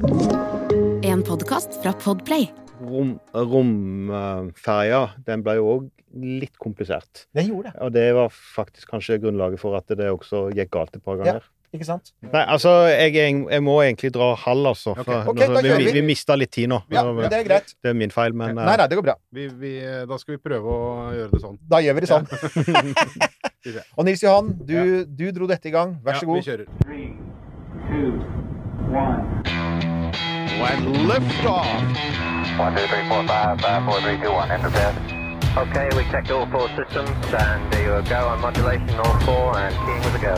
En podkast fra Podplay. Rom, romferja, den ble jo òg litt komplisert. Den gjorde det, Og det var faktisk kanskje grunnlaget for at det også gikk galt et par ganger. ikke sant? Nei, altså, jeg, jeg må egentlig dra halv, altså. For, Okay, da altså, vi, vi. vi mista litt tid nå. Ja, men det er greit. Det er min feil, men Nei, nei, det går bra. Vi, vi, da skal vi prøve å gjøre det sånn. Da gjør vi det sånn. Ja. Og Nils Johan, du, Ja. du dro dette i gang. Vær så Ja, vi kjører. Three, two, one. When liftoff. One, two, three, four, five, five, four, three, two, one. Enter bed. Okay, we checked all four systems, and there you go on modulation, all four, and keying with a go.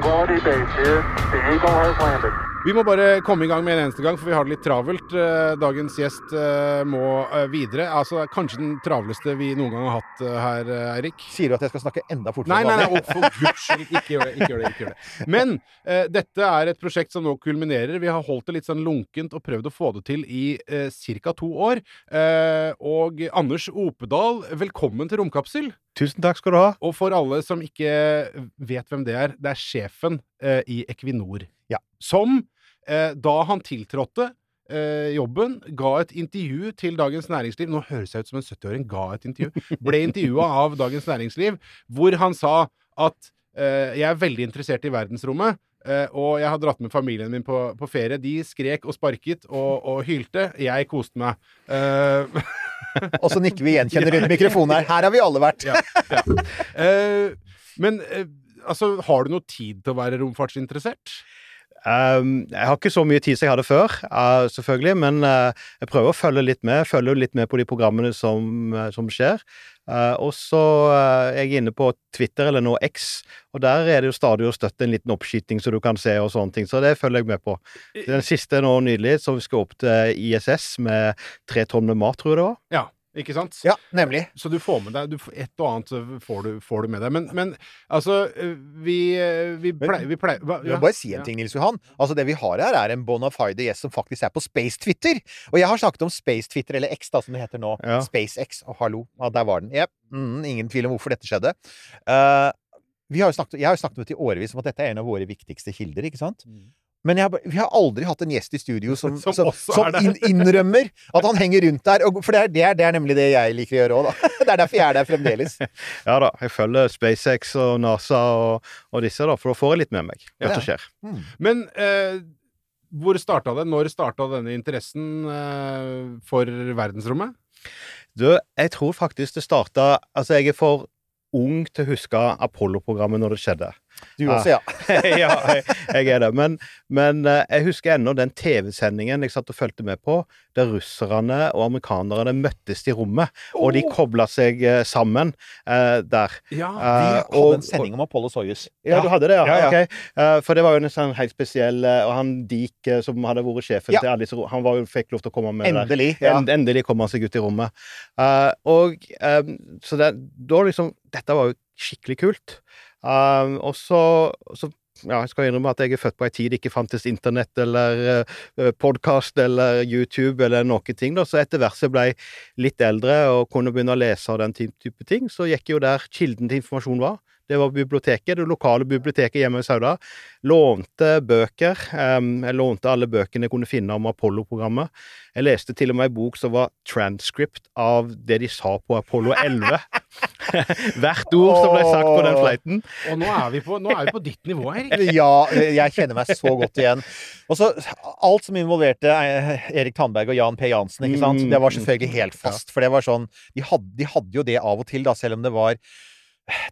Quality base here. The Eagle has landed. Vi må bare komme i gang med en eneste gang, for vi har det litt travelt. Eh, Dagens gjest eh, må eh, videre. Altså kanskje den travleste vi noen gang har hatt her, Eirik. Sier du at jeg skal snakke enda fortere? Nei, nei, nei, oh, for guds skyld, ikke gjør det. Ikke gjør det, ikke gjør det. Men eh, dette er et prosjekt som nå kulminerer. Vi har holdt det litt sånn lunkent og prøvd å få det til i eh, ca. to år. Eh, og Anders Opedal, velkommen til Romkapsel. Tusen takk skal du ha. Og for alle som ikke vet hvem det er, det er sjefen eh, i Equinor. Ja. Som, eh, da han tiltrådte eh, jobben, ga et intervju til Dagens Næringsliv Nå høres jeg ut som en 70-åring ga et intervju. Ble intervjua av Dagens Næringsliv, hvor han sa at eh, jeg er veldig interessert i verdensrommet. Uh, og jeg har dratt med familien min på, på ferie. De skrek og sparket og, og hylte. Jeg koste meg. Uh, Og så nikker vi gjenkjenner rundt mikrofonen her. Her har vi alle vært. ja, ja. Uh, men eh, altså, har du noe tid til å være romfartsinteressert? Um, jeg har ikke så mye tid som jeg hadde før, uh, selvfølgelig, men uh, jeg prøver å følge litt med. Følger litt med på de programmene som, uh, som skjer. Og så er jeg inne på Twitter, eller nå X, og der er det jo stadig å støtte en liten oppskyting så du kan se og sånne ting. Så det følger jeg med på. Den siste nå nylig, så vi skal opp til ISS med tre tonn med mat, tror jeg det var. Ja, ikke sant? Ja, nemlig. Så du får med deg du, Et og annet får du, får du med deg. Men, men altså eh, Vi, eh, vi pleier, vi pleier hva- Jeg ja, bare si en ja. ting, Nils Johan. Altså Det vi har her, er en bona fide gjest som faktisk er på Space-Twitter. Og jeg har snakket om Space-Twitter, eller X, da, som det heter nå. Ja. SpaceX. Å, hallo. ah, der var den. Yep. Mm, ingen tvil om hvorfor dette skjedde. Uh, vi har jo snakket, jeg har jo snakket med til årevis om at dette er en av våre viktigste kilder, ikke sant? Men jeg, vi har aldri hatt en gjest i studio som, Som som, som inn, innrømmer at han henger rundt der. Og, for det er, det, er, det er nemlig det jeg liker å gjøre òg, da. Det er derfor jeg er der fremdeles. Ja da, jeg følger SpaceX og NASA og, og disse, da, for da får jeg litt med meg hva som skjer. Men eh, hvor starta det? Når starta denne interessen eh, for verdensrommet? Du, jeg tror faktisk det starta Altså, jeg er for ung til å huske Apollo-programmet når det skjedde. Du også, ja. ja, jeg, jeg er det. Men, men eh, jeg husker ennå den TV-sendingen jeg satt og fulgte med på, der russerne og amerikanerne møttes i rommet, og de kobla seg eh, sammen eh, der. Ja, Vi Eh, hadde og- en sending om Apollo Soyuz. Ja, du hadde det, ja? Ja, ja. Okay. Eh, for det var jo en sånn helt spesiell eh, Og han Diek, eh, som hadde vært sjefen Ja. til disse Han var fikk lov til å komme med der. Endelig. Ja. Endelig kom han seg ut i rommet. Uh, og um, Så det, da liksom Dette var jo skikkelig kult. Eh, og så, så ja, jeg skal innrømme at jeg er født på ei tid det ikke fantes internett eller uh, podkast eller YouTube eller noen ting. da, Så etter hvert som jeg ble litt eldre og kunne begynne å lese og den type ting, så gikk jo der kilden til informasjon var. Det var biblioteket, det lokale biblioteket hjemme i Sauda. Lånte bøker. em, jeg lånte alle bøkene jeg kunne finne om Apollo-programmet. Jeg leste til og med ei bok som var transcript av det de sa på Apollo 11. Hvert ord som ble sagt på den fleiten. Og nå er vi på, nå er vi på ditt nivå, Erik. Ja, jeg kjenner meg så godt igjen. Og så alt som involverte eh, Erik Tandberg og Jan P. Jansen, ikke sant. Mm. Det var selvfølgelig helt fast. For det var sånn de hadde, de hadde jo det av og til, da, selv om det var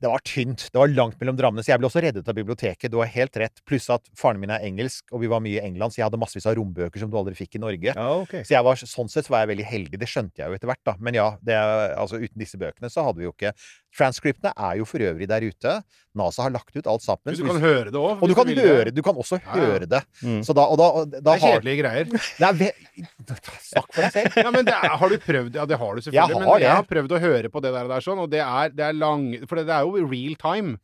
det var tynt. Det var langt mellom drammene. Så jeg ble også reddet av biblioteket. Du har helt rett. Pluss at faren min er engelsk, og vi var mye i England, så jeg hadde massevis av rombøker som du aldri fikk i Norge. Ja, okay. Så jeg var, sånn sett var jeg veldig heldig. Det skjønte jeg jo etter hvert, da. Men ja, det, altså, uten disse bøkene så hadde vi jo ikke Transcriptene er jo for øvrig der ute. NASA har lagt ut alt sammen. Du kan høre det òg. og du kan høre Du kan også Ja, ja. høre det. Mm. Så da, og da, og da Det er har kjedelige greier. det er ve Snakk for deg selv. Ja, men det er, Har du prøvd Ja, det har du selvfølgelig. Jeg har men jeg har prøvd å høre på det der, der sånn, og det er, det er lang For det er jo real time.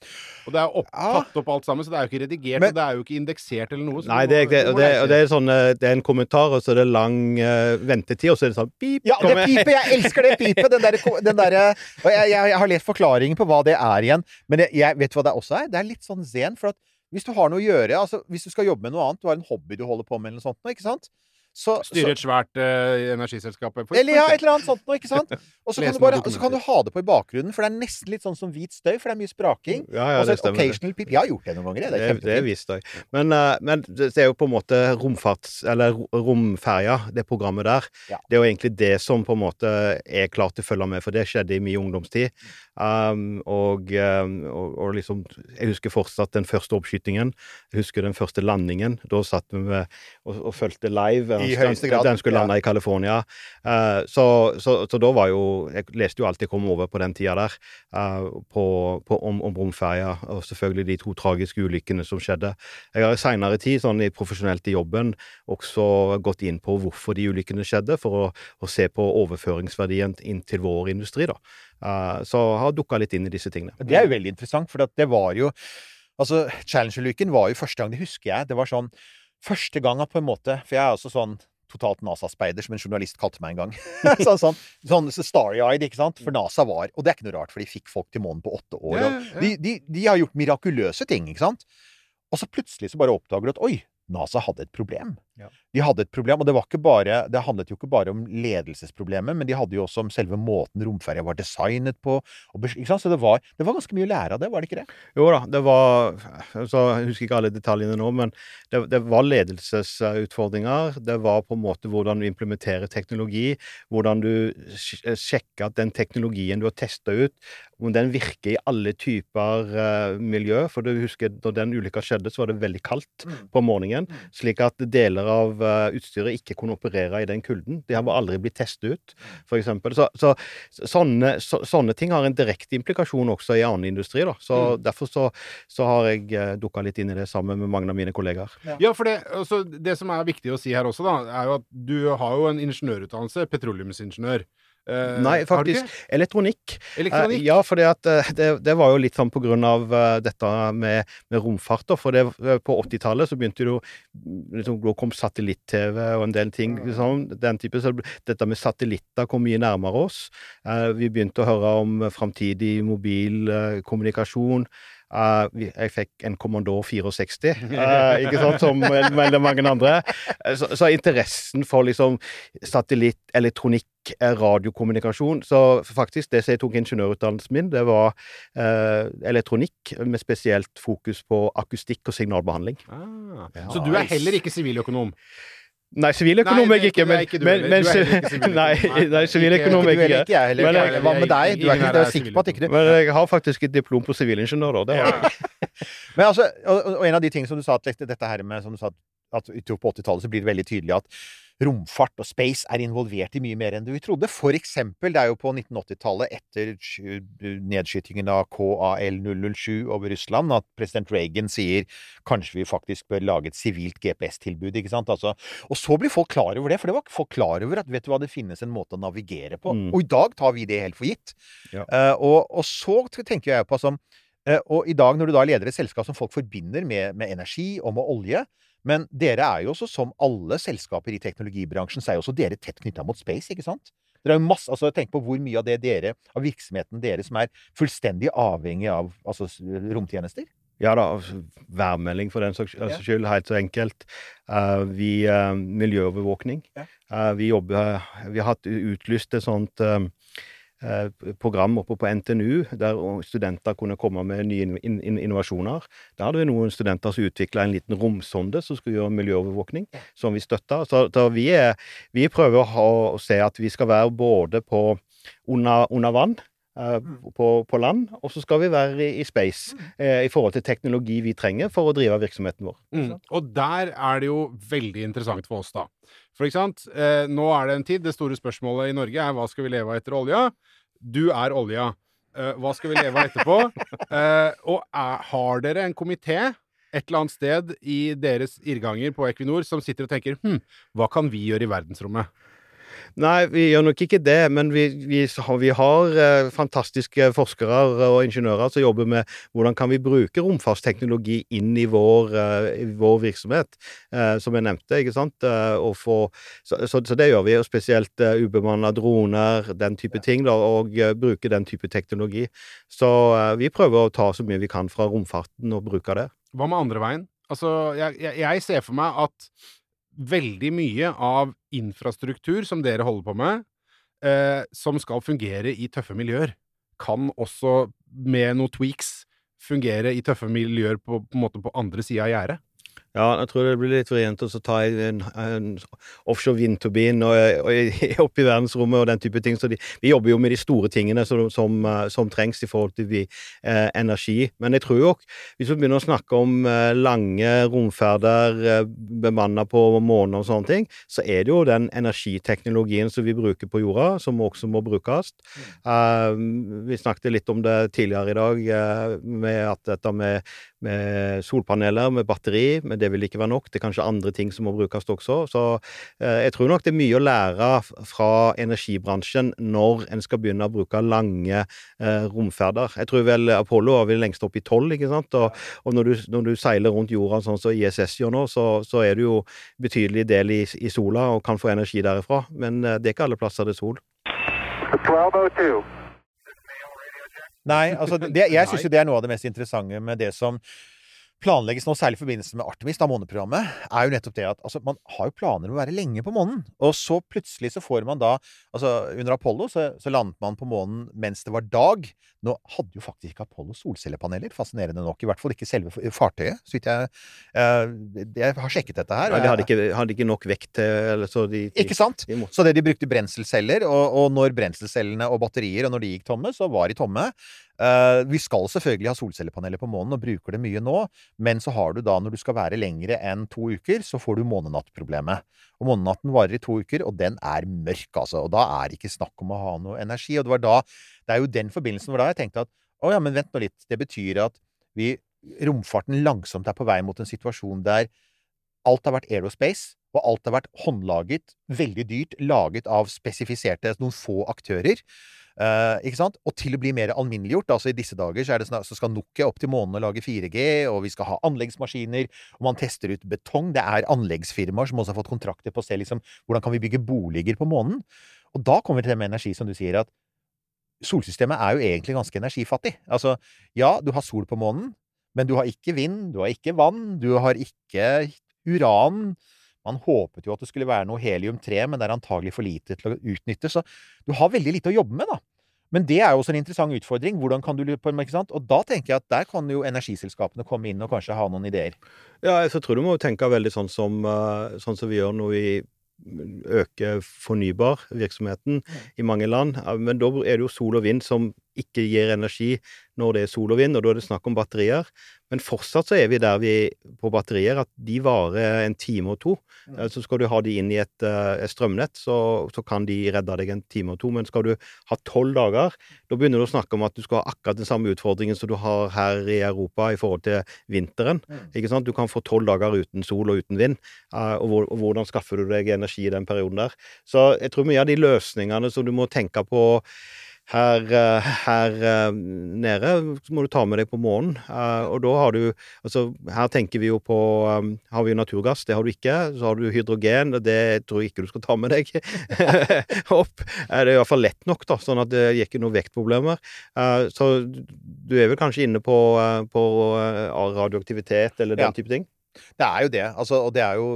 Og det er opp, Ja. tatt opp alt sammen, så det er jo ikke redigert, Men- og det er jo ikke indeksert eller noe. så Nei, det er, det, du det, og det er sånn eh, Det er en kommentar, og så er det lang uh, ventetid, og så er det sånn pip. Ja, det pipet! Jeg elsker det pipet! Den der, Og jeg, jeg, jeg har lest forklaringen på hva det er igjen, men jeg, jeg vet du det også er? Det er litt sånn zen, for at Hvis du har noe å gjøre, altså hvis du skal jobbe med noe annet, du har en hobby du holder på med, eller noe sånt, ikke sant? Så, Styre et svært uh, energiselskap. eller ja, et eller annet sånt noe, ikke sant? Og så kan, du kan ha det på i bakgrunnen, for det er nesten litt sånn som hvit støy, for det er mye spraking. Ja, ja, og så det et stemmer. occasional pip. Jeg har gjort det noen ganger. Det Det, er det kjempefint. visste jeg. Men, uh, men det det er jo på en måte romfarts... Eller romferja, det programmet der. Ja. Det er jo egentlig det som på en måte er klart til å følge med, for det skjedde i min ungdomstid. Um, og, um, og, og liksom Jeg husker fortsatt den første oppskytingen. Jeg husker den første landingen. Da satt vi med og, og fulgte live. I høyeste grad, Den skulle lande i California. Uh, så, så, så da var jo Jeg leste jo alt jeg kom over på den tida der, uh, på, på, om, om romferja, og selvfølgelig de to tragiske ulykkene som skjedde. Jeg har i seinere tid, sånn i profesjonelt i jobben, også gått inn på hvorfor de ulykkene skjedde, for å, å se på overføringsverdien inn til vår industri, da. Uh, så har dukka litt inn i disse tingene. Det er jo veldig interessant, for det var jo Altså, Challenge-ulykken var jo første gang, det husker jeg. Det var sånn Første ganga, på en måte For jeg er også sånn totalt NASA-speider, som en journalist kalte meg en gang. sånn, sånn, sånn starry-eyed, ikke sant? For NASA var Og det er ikke noe rart, for de fikk folk til månen på åtte år. De, de, de har gjort mirakuløse ting, ikke sant? Og så plutselig så bare oppdager du at oi, NASA hadde et problem. Ja. De hadde et problem, og det var ikke bare Det handlet jo ikke bare om ledelsesproblemet, men de hadde jo også om selve måten romferja var designet på. Og, ikke sant? Så det var, det var ganske mye å lære av det, var det ikke det? Jo da, det var altså, Jeg husker ikke alle detaljene nå, men det, det var ledelsesutfordringer. Det var på en måte hvordan du implementerer teknologi, hvordan du sjekker at den teknologien du har testa ut, om den virker i alle typer uh, miljø. For du husker, når den ulykka skjedde, så var det veldig kaldt på morgenen, slik at deler av eh, utstyret ikke kunne operere i den kulden. De har aldri blitt testet ut, for eksempel. Så, så sånne, så, sånne ting har en direkte implikasjon også i annen industri. Da. Så Derfor så, så har jeg uh, dukka litt inn i det sammen med mange av mine kollegaer. Ja, for det, altså, det som er viktig å si her også, da, er jo at du har jo en ingeniørutdannelse, petroleumsingeniør. Eh, Nei, faktisk elektronikk. Elektronikk? Uh, ja, for det, det, det var jo litt sånn på grunn av uh, dette med, med romfart. For det, eh, på 80-tallet så begynte det jo liksom, Da kom satellitt-TV og en del ting. Liksom, den type, så Dette med satellitter kom mye nærmere oss. Eh, vi begynte å høre om framtidig mobil Uh. Eh, jeg fikk en Commodore 64, uh, ikke sant, som veldig mange andre. Eh, Så, så interessen for liksom satellitt, elektronikk, eh, radiokommunikasjon Så faktisk, det som jeg tok ingeniørutdannelsen min, det var eh, elektronikk, med spesielt fokus på akustikk og signalbehandling. Ah, Ja, så du er heller ikke siviløkonom? Nei, siviløkonom er jeg ikke, er men, ikke men, men er. Nei, siviløkonom er Ikke jeg ikke. ikke jeg. Men jeg- Hva med deg? Du er ikke, er er sikker på at ikke du Men jeg har faktisk et diplom på sivilingeniør, da. Det har jeg. Men altså, og, og en av de tingene som du sa, at dette- her med som du sa, at- på 80-tallet så blir det veldig tydelig at romfart og space er involvert i mye mer enn du trodde. For eksempel, det er jo på 1980-tallet, etter sky- nedskytingen av KAL-007 over Russland, at president Reagan sier kanskje vi faktisk bør lage et sivilt GPS-tilbud, ikke sant? Altså, og så blir folk klar over det, for det var folk klar over at vet du hva, det finnes en måte å navigere på. Mm. Og i dag tar vi det helt for gitt. Ja. Uh, og, og så tenker jeg på som uh, Og i dag, når du da leder et selskap som folk forbinder med, med energi og med olje Men dere er jo også, som alle selskaper i teknologibransjen, så er jo også dere tett knytta mot space, ikke sant? Dere er jo masse, altså Tenk på hvor mye av det dere, av virksomheten dere som er fullstendig avhengig av altså, romtjenester. Ja da, altså, værmelding for den saks Ja. skyld, helt så enkelt. Uh, vi, uh, miljøovervåkning. Ja. Eh, vi jobber Vi har hatt utlyst et sånt eh, program oppe på NTNU, der studenter kunne komme med nye in in in innovasjoner. Der hadde vi noen studenter som utvikla en liten romsonde som skulle gjøre miljøovervåkning, som vi støtta. Så, så vi, er, vi prøver å, ha, å se at vi skal være både på under, under vann, eh, på, på land, og så skal vi være i, i space eh, i forhold til teknologi vi trenger for å drive virksomheten vår. Mm. Og der er det jo veldig interessant for oss, da. For ikke sant, eh, nå er det en tid. Det store spørsmålet i Norge er hva skal vi leve av etter olja? Du er olja. Eh, hva skal vi leve av etterpå? Eh, og er, har dere en komité et eller annet sted i deres irrganger på Equinor som sitter og tenker hm, hva kan vi gjøre i verdensrommet? Nei, vi gjør nok ikke det, men vi, vi, har- vi har eh, fantastiske forskere og ingeniører som jobber med hvordan kan vi bruke romfartsteknologi inn i vår, eh, i vår virksomhet, eh, som jeg nevnte. ikke sant? Få, så, så, så det gjør vi, og spesielt uh, ubemanna droner, den type ting, da, og bruke den type teknologi. Så vi prøver å ta så mye vi kan fra romfarten og bruke det. Hva med andre veien? Altså, jeg, jeg, jeg ser for meg at veldig mye av infrastruktur som dere holder på med, eh, som skal fungere i tøffe miljøer, kan også med noen tweaks fungere i tøffe miljøer på, på på andre sida av gjerdet. Ja, jeg tror det blir litt vrient å ta en, en offshore vindturbin og, og opp i verdensrommet og den type ting. Så de, vi jobber jo med de store tingene som, som, eh, som trengs i forhold til vi, eh, energi. Men jeg tror jo hvis vi begynner å snakke om eh, lange romferder eh, bemanna på månen og sånne ting, så er det jo den energiteknologien som vi bruker på jorda, som også må brukes. Eh, vi snakket litt om det tidligere i dag, eh, med at dette med, med solpaneler, med batteri, men det vil ikke være nok. Det er kanskje andre ting som må brukes også. Så eh, jeg tror nok det er mye å lære fra energibransjen når en skal begynne å bruke lange eh, romferder. Jeg tror vel Apollo var vel lengst opp i tolv, ikke sant. Og, og når, du, når du seiler rundt jorda sånn som ISS gjør nå, så, så er du jo betydelig del i, i sola og kan få energi derifra. Men eh, det er ikke alle plasser det er sol. 1202. Nei, altså det, jeg syns jo det er noe av det mest interessante med det som planlegges nå, særlig i forbindelse med Artemis, da måneprogrammet, er jo nettopp det at altså, man har jo planer om å være lenge på månen. Og så plutselig så får man da Altså, under Apollo så, så landet man på månen mens det var dag. Nå hadde jo faktisk ikke Apollo solcellepaneler, fascinerende nok. I hvert fall ikke selve fartøyet, så vidt jeg eh, Jeg har sjekket dette her. Ja, de hadde ikke, hadde ikke nok vekt til Ikke sant? de Så det de brukte brenselceller, og, og når brenselcellene og batterier, og når de gikk tomme, så var de tomme. Uh, vi skal selvfølgelig ha solcellepaneler på månen, og bruker det mye nå, men så har du da, når du skal være lengre enn to uker, så får du månenattproblemet. Og månenatten varer i to uker, og den er mørk, altså. Og da er det ikke snakk om å ha noe energi. Og det var da Det er jo den forbindelsen hvor da jeg tenkte at å ja, men vent nå litt. Det betyr at vi Romfarten langsomt er på vei mot en situasjon der alt har vært aerospace, og alt har vært håndlaget, veldig dyrt, laget av spesifiserte noen få aktører. Uh, ikke sant? Og til å bli mer alminneliggjort. Altså I disse dager så, er det snak- så skal Nokia opp til månen og lage 4G, og vi skal ha anleggsmaskiner, og man tester ut betong. Det er anleggsfirmaer som også har fått kontrakter på å se liksom, hvordan kan vi bygge boliger på månen. Og da kommer vi til det med energi, som du sier, at solsystemet er jo egentlig ganske energifattig. Altså, ja, du har sol på månen, men du har ikke vind, du har ikke vann, du har ikke uran. Man håpet jo at det skulle være noe helium-3, men det er antagelig for lite til å utnytte. Så du har veldig lite å jobbe med, da. Men det er jo også en interessant utfordring. Hvordan kan du på ikke sant? Og da tenker jeg at der kan jo energiselskapene komme inn og kanskje ha noen ideer. Ja, jeg tror du må tenke veldig sånn som, eh, sånn som vi gjør nå vi øker fornybarvirksomheten i mange land. Men da er det jo sol og vind som ikke gir energi når det er sol og vind, og da er det snakk om batterier. Men fortsatt så er vi der vi på batterier at de varer en time og to. Så skal du ha de inn i et, eh, et strømnett, så, så kan de redde deg en time og to. Men skal du ha tolv dager, da begynner du å snakke om at du skal ha akkurat den samme utfordringen som du har her i Europa i forhold til vinteren. Ikke sant? Du kan få tolv dager uten sol og uten vind. eh, og hvordan skaffer du deg energi i den perioden der? Så jeg tror mye av de løsningene som du må tenke på her, eh, her eh, nede, må du ta med deg på månen. Eh, Og da har du Altså, her tenker vi jo på Har vi jo naturgass? Det har du ikke. Så har du hydrogen, det tror jeg ikke du skal ta med deg opp. Det er i hvert fall lett nok, da, sånn at det gir ikke noen vektproblemer. Så du er vel kanskje inne på, på radioaktivitet eller den Ja. type ting? Det er jo det. Altså, og det er jo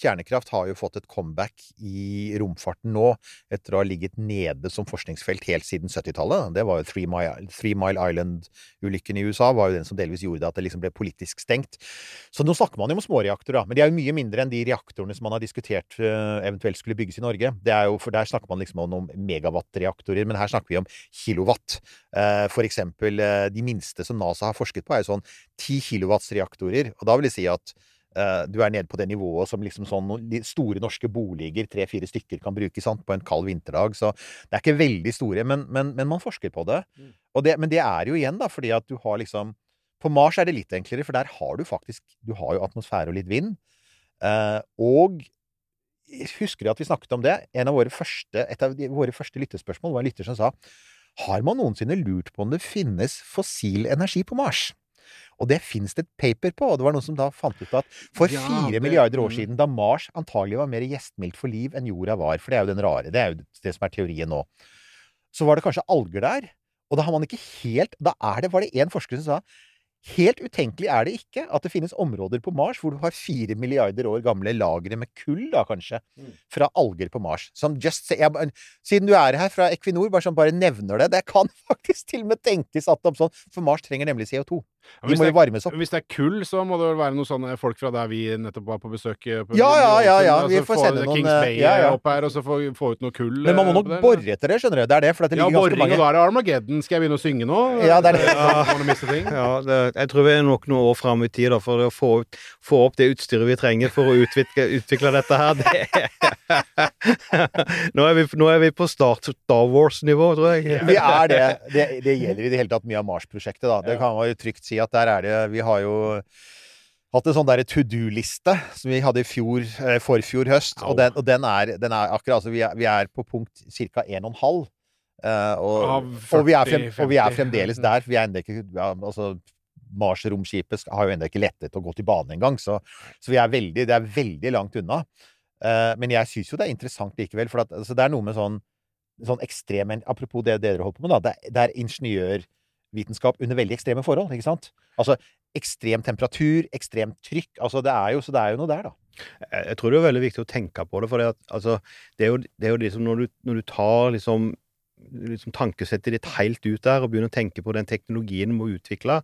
Kjernekraft har jo fått et comeback i romfarten nå, etter å ha ligget nede som forskningsfelt helt siden 70-tallet. Det var jo Three Mile, Mile Island-ulykken i USA var jo den som delvis gjorde at det liksom ble politisk stengt. Så nå snakker man jo om småreaktorer. Men de er jo mye mindre enn de reaktorene som man har diskutert eh, eventuelt skulle bygges i Norge. Det er jo, for der snakker man liksom om noen megawatt-reaktorer, men her snakker vi om kilowatt. Eh, For eksempel eh, de minste som NASA har forsket på, er jo sånn 10 kilowatts-reaktorer. Og da vil det si at du er nede på det nivået som liksom sånn store norske boliger, tre-fire stykker, kan bruke sant, på en kald vinterdag. Så det er ikke veldig store, men, men, men man forsker på det. Og det. Men det er jo igjen, da, fordi at du har liksom På Mars er det litt enklere, for der har du faktisk Du har jo atmosfære og litt vind. Eh, og husker du at vi snakket om det? En av våre første, et av våre første lyttespørsmål var en lytter som sa Har man noensinne lurt på om det finnes fossil energi på Mars? Og det fins det et paper på, og det var noen som da fant ut at for Ja, fire milliarder år mm. siden, da Mars antagelig var mer gjestmildt for liv enn jorda var, for det er jo den rare, det er jo det som er teorien nå, så var det kanskje alger der, og da har man ikke helt Da er det, var det én forsker som sa Helt utenkelig er det ikke at det finnes områder på Mars hvor du har fire milliarder år gamle lagre med kull, da kanskje, fra alger på Mars. Som just say, jeg, Siden du er her fra Equinor, bare, sånn, bare nevner det. Det kan faktisk til og med tenkes at om sånn For Mars trenger nemlig CO2. Ja, De må jo varmes opp. Hvis det er kull, så må det vel være noen sånne folk fra der vi nettopp var på besøk. eh, På Ja, ja, ja, ja, vi Altså, får sende noen, Kings eh, Bay ja, ja. opp her, og så få, få ut noe kull. Men man må eh, nok på bore etter det, skjønner du. Det er det, for det Ja, ligger boring, og da er det Armageddon. Skal jeg begynne å synge nå? Ja, det er det. Ja, det, jeg tror vi er nok noen år fram i tid da, for å få, ut- få opp det utstyret vi trenger for å utvikle, utvikle dette her. Det, nå, er vi, nå er vi på start, Star Wars-nivå, tror jeg. Vi er det. det. Det gjelder i det hele tatt mye av Mars-prosjektet, da. Det kan man jo trygt si at der er det Vi har jo hatt en sånn derre to do-liste som vi hadde i fjor, eh, forfjor høst, og den, og den, er, den er akkurat Altså, vi er, vi er på punkt ca. 1,5. eh, og, 40, og, vi er frem, og vi er fremdeles der. Vi er ennå ikke ja, altså, Mars-romskipet har jo ennå ikke lettet å gå til bane engang, så, så vi er veldig, det er veldig langt unna. Uh, men jeg syns jo det er interessant likevel, for at, altså, det er noe med sånn, sånn ekstrem Apropos det dere holder på med, da. Det, det er ingeniørvitenskap under veldig ekstreme forhold, ikke sant? Altså ekstrem temperatur, ekstremt trykk. Altså, det er jo, så det er jo noe der, da. Jeg tror det er veldig viktig å tenke på det, for det, at, altså, det er jo, det er jo liksom når du, når du tar liksom, liksom tankesettet ditt helt ut der og begynner å tenke på den teknologien du må utvikle,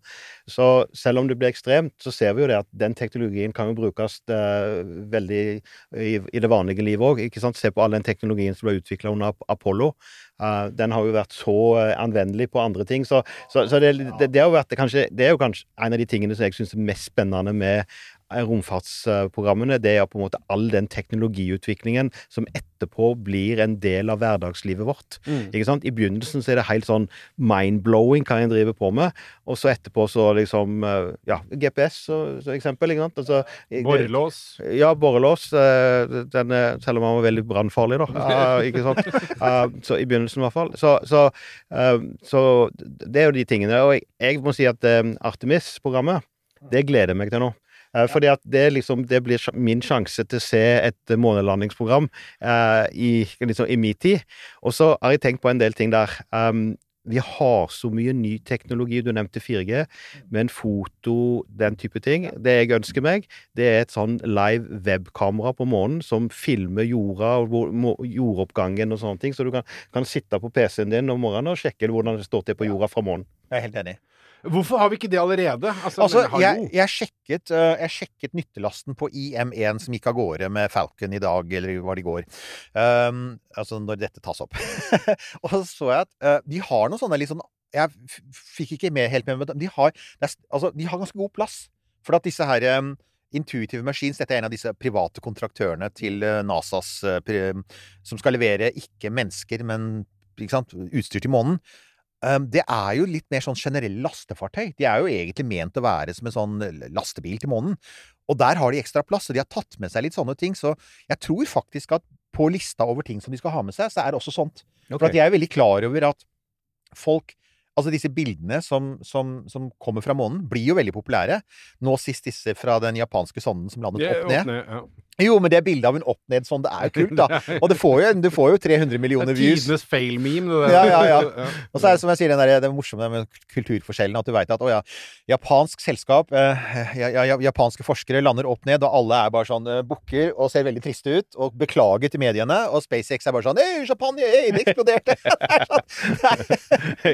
så selv om det blir ekstremt, så ser vi jo det at den teknologien kan jo brukes eh, veldig i, i det vanlige livet òg. Se på all den teknologien som ble utvikla under Apollo. Uh, den har jo vært så eh, anvendelig på andre ting. Så, så, så det, det, det, har vært, kanskje, det er jo kanskje en av de tingene som jeg syns er mest spennende med romfartsprogrammene. Det er på en måte all den teknologiutviklingen som etterpå blir en del av hverdagslivet vårt. Ikke sant? I begynnelsen så er det helt sånn mind-blowing hva en driver på med, og så etterpå så liksom eh, Ja, GPS så eksempel. Ikke sant? Altså, Borrelås. ja, borrelås. eh, Den, selv om han var veldig brannfarlig, da. Eh, ikke sant? Eh, så I begynnelsen, i hvert fall. Så, så, eh, så det er jo de tingene. Og jeg, jeg må si at eh, Artemis-programmet, det gleder jeg meg til nå. Eh, Fordi at det, liksom, det blir min sjanse til å se et månelandingsprogram eh, i, liksom, i min tid. Og så har jeg tenkt på en del ting der. Um, vi har så mye ny teknologi. Du nevnte 4G, men foto, den type ting. Det jeg ønsker meg, det er et sånn live webkamera på månen som filmer jorda og jordoppgangen og sånne ting. Så du kan, kan sitte på PC-en din om morgenen og sjekke hvordan det står til på jorda fra månen. Jeg er helt enig. Hvorfor har vi ikke det allerede? Altså, Altså, jeg, jeg, sjekket, eh, jeg sjekket nyttelasten på IM1 som gikk av gårde med Falcon i dag, eller var det i går. Um, altså når dette tas opp. og så så jeg at uh, de har noen sånne litt sånn Jeg fikk ikke med helt med meg, de har, er, altså, de har ganske god plass. For at disse her um, Intuitive Machines, dette er en av disse private kontraktørene til eh, NASAs Som skal levere ikke mennesker, men ikke sant, utstyr til månen. Um, det er jo litt mer sånn generelle lastefartøy. De er jo egentlig ment å være som en sånn lastebil til månen. Og der har de ekstra plass, og de har tatt med seg litt sånne ting. Så jeg tror faktisk at på lista over ting som de skal ha med seg, så er det også sånt. For at jeg er veldig klar over at folk Altså disse bildene som, som, som kommer fra månen, blir jo veldig populære. Nå sist disse fra den japanske sonden som landet opp ned. opp ned, ja. Jo, men det bildet av en opp-ned-sånn, det er jo kult, da. Og det får jo, du får jo 300 Det millioner er views. tidenes fail-meme, det der. Ja, ja, ja. Og så er det som jeg sier, den der, det morsomme med kulturforskjellen, at du veit at å ja, japansk selskap, eh, ja, ja, japanske forskere lander opp ned, og alle er bare sånn eh, bukker og ser veldig triste ut, og beklager til mediene, og SpaceX er bare sånn Hei, champagne! ei, det eksploderte! Det er sånn.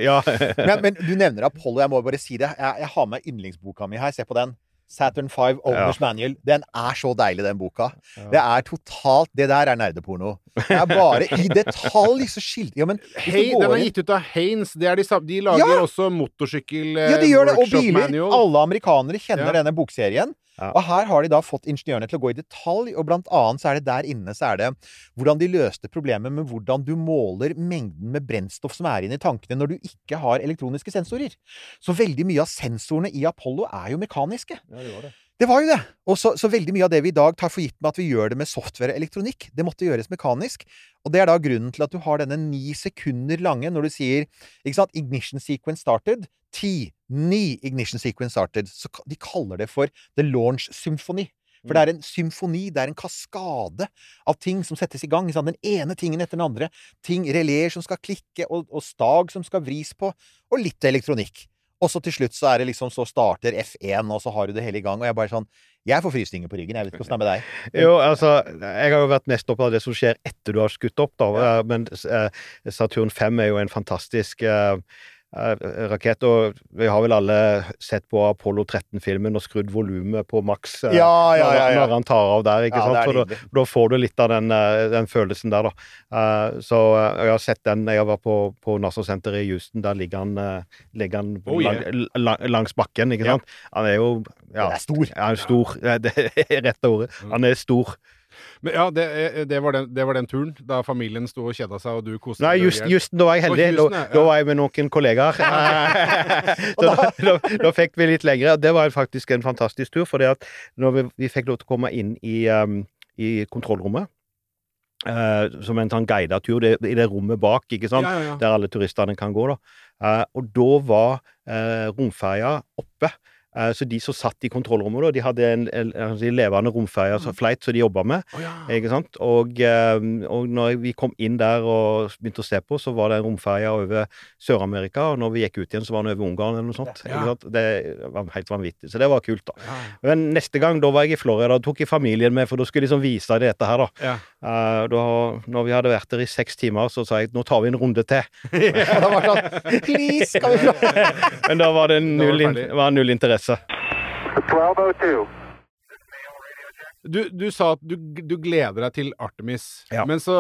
ja. men, men du nevner Apollo, jeg må bare si det. Jeg, jeg har med yndlingsboka mi her, se på den. Saturn 5 Owners Manual. Den er så deilig, den boka. Det er totalt Det der er nerdeporno. Det er bare i detalj så skildrer Ja, men går den er gitt ut av Haines. De, de lager Ja! også motorsykkel eh, Ja, de gjør det. Og biler. manual. Alle amerikanere kjenner Ja. denne bokserien. Ja. Og her har de da fått ingeniørene til å gå i detalj, og blant annet så er det der inne så er det hvordan de løste problemet med hvordan du måler mengden med brennstoff som er inne i tankene når du ikke har elektroniske sensorer. Så veldig mye av sensorene i Apollo er jo mekaniske. Ja, Det var jo det. Og så, så veldig mye av det vi i dag tar for gitt med at vi gjør det med software og elektronikk, det måtte gjøres mekanisk. Og det er da grunnen til at du har denne ni sekunder lange når du sier ikke sant, ignition sequence started. Ti, ni ignition sequence started. Så de kaller det for the launch symphony. For det er en symfoni, det er en kaskade av ting som settes i gang. Den ene tingen etter den andre. Ting, Releer som skal klikke, og, og stag som skal vris på, og litt elektronikk. Og så til slutt så er det liksom Så starter F1, og så har du det hele i gang. Og jeg bare sånn Jeg får frysninger på ryggen. Jeg vet ikke åssen det er med deg. Jo, altså, jeg har jo vært mest opptatt av det som skjer etter du har skutt opp, da. Ja. Men eh, Saturn 5 er jo en fantastisk eh, eh, rakett, og vi har vel alle sett på Apollo 13-filmen og skrudd volumet på maks eh, Ja, ja, ja, ja. når han tar av der, ikke sant? Så da, da får du litt av den, eh, den følelsen der, da. Uh, så eh, jeg har sett den Jeg vært på, på NASA-senteret i Houston. Der ligger han, eh, ligger han Oh, yeah. lang, lang, langs bakken, ikke sant? Han er jo ja, er stor. Han er stor. Det er rett ordet. Han er stor. Men ja, det, eh, det, var den, det var den turen, da familien sto og kjeda seg, og du koste Nei, deg just, i just da var jeg heldig. Houston, Da, ja. da var jeg med noen kollegaer. da, da, da fikk vi litt lengre. Det var faktisk en fantastisk tur, for når vi, vi fikk lov til å komme inn i, um, i kontrollrommet Uh, som en sånn guidet tur det, i det rommet bak, ikke sant? Ja, ja, ja. der alle turistene kan gå. da. Uh, og da var uh, romferja oppe. Eh, så de som satt i kontrollrommet, de hadde en, en levende romferje, som flight som de jobba med. Oh, ja. Ikke sant? Og, eh, og når vi kom inn der og begynte å se på, så var det en romferje over Sør-Amerika, og når vi gikk ut igjen, så var den over Ungarn eller noe sånt. Ja. Det var helt vanvittig. Så det var kult, da. Ja, Men neste gang, da var jeg i Florida, og tok jeg familien med, for da skulle jeg liksom vise deg dette her, da. Eh, da. Når vi hadde vært der i seks timer, så sa jeg nå tar vi en runde til. Da var det sånn Please, skal vi Men da var det null, var null interesse. 1202. Du, du sa at du, du gleder deg til Artemis, Ja. men så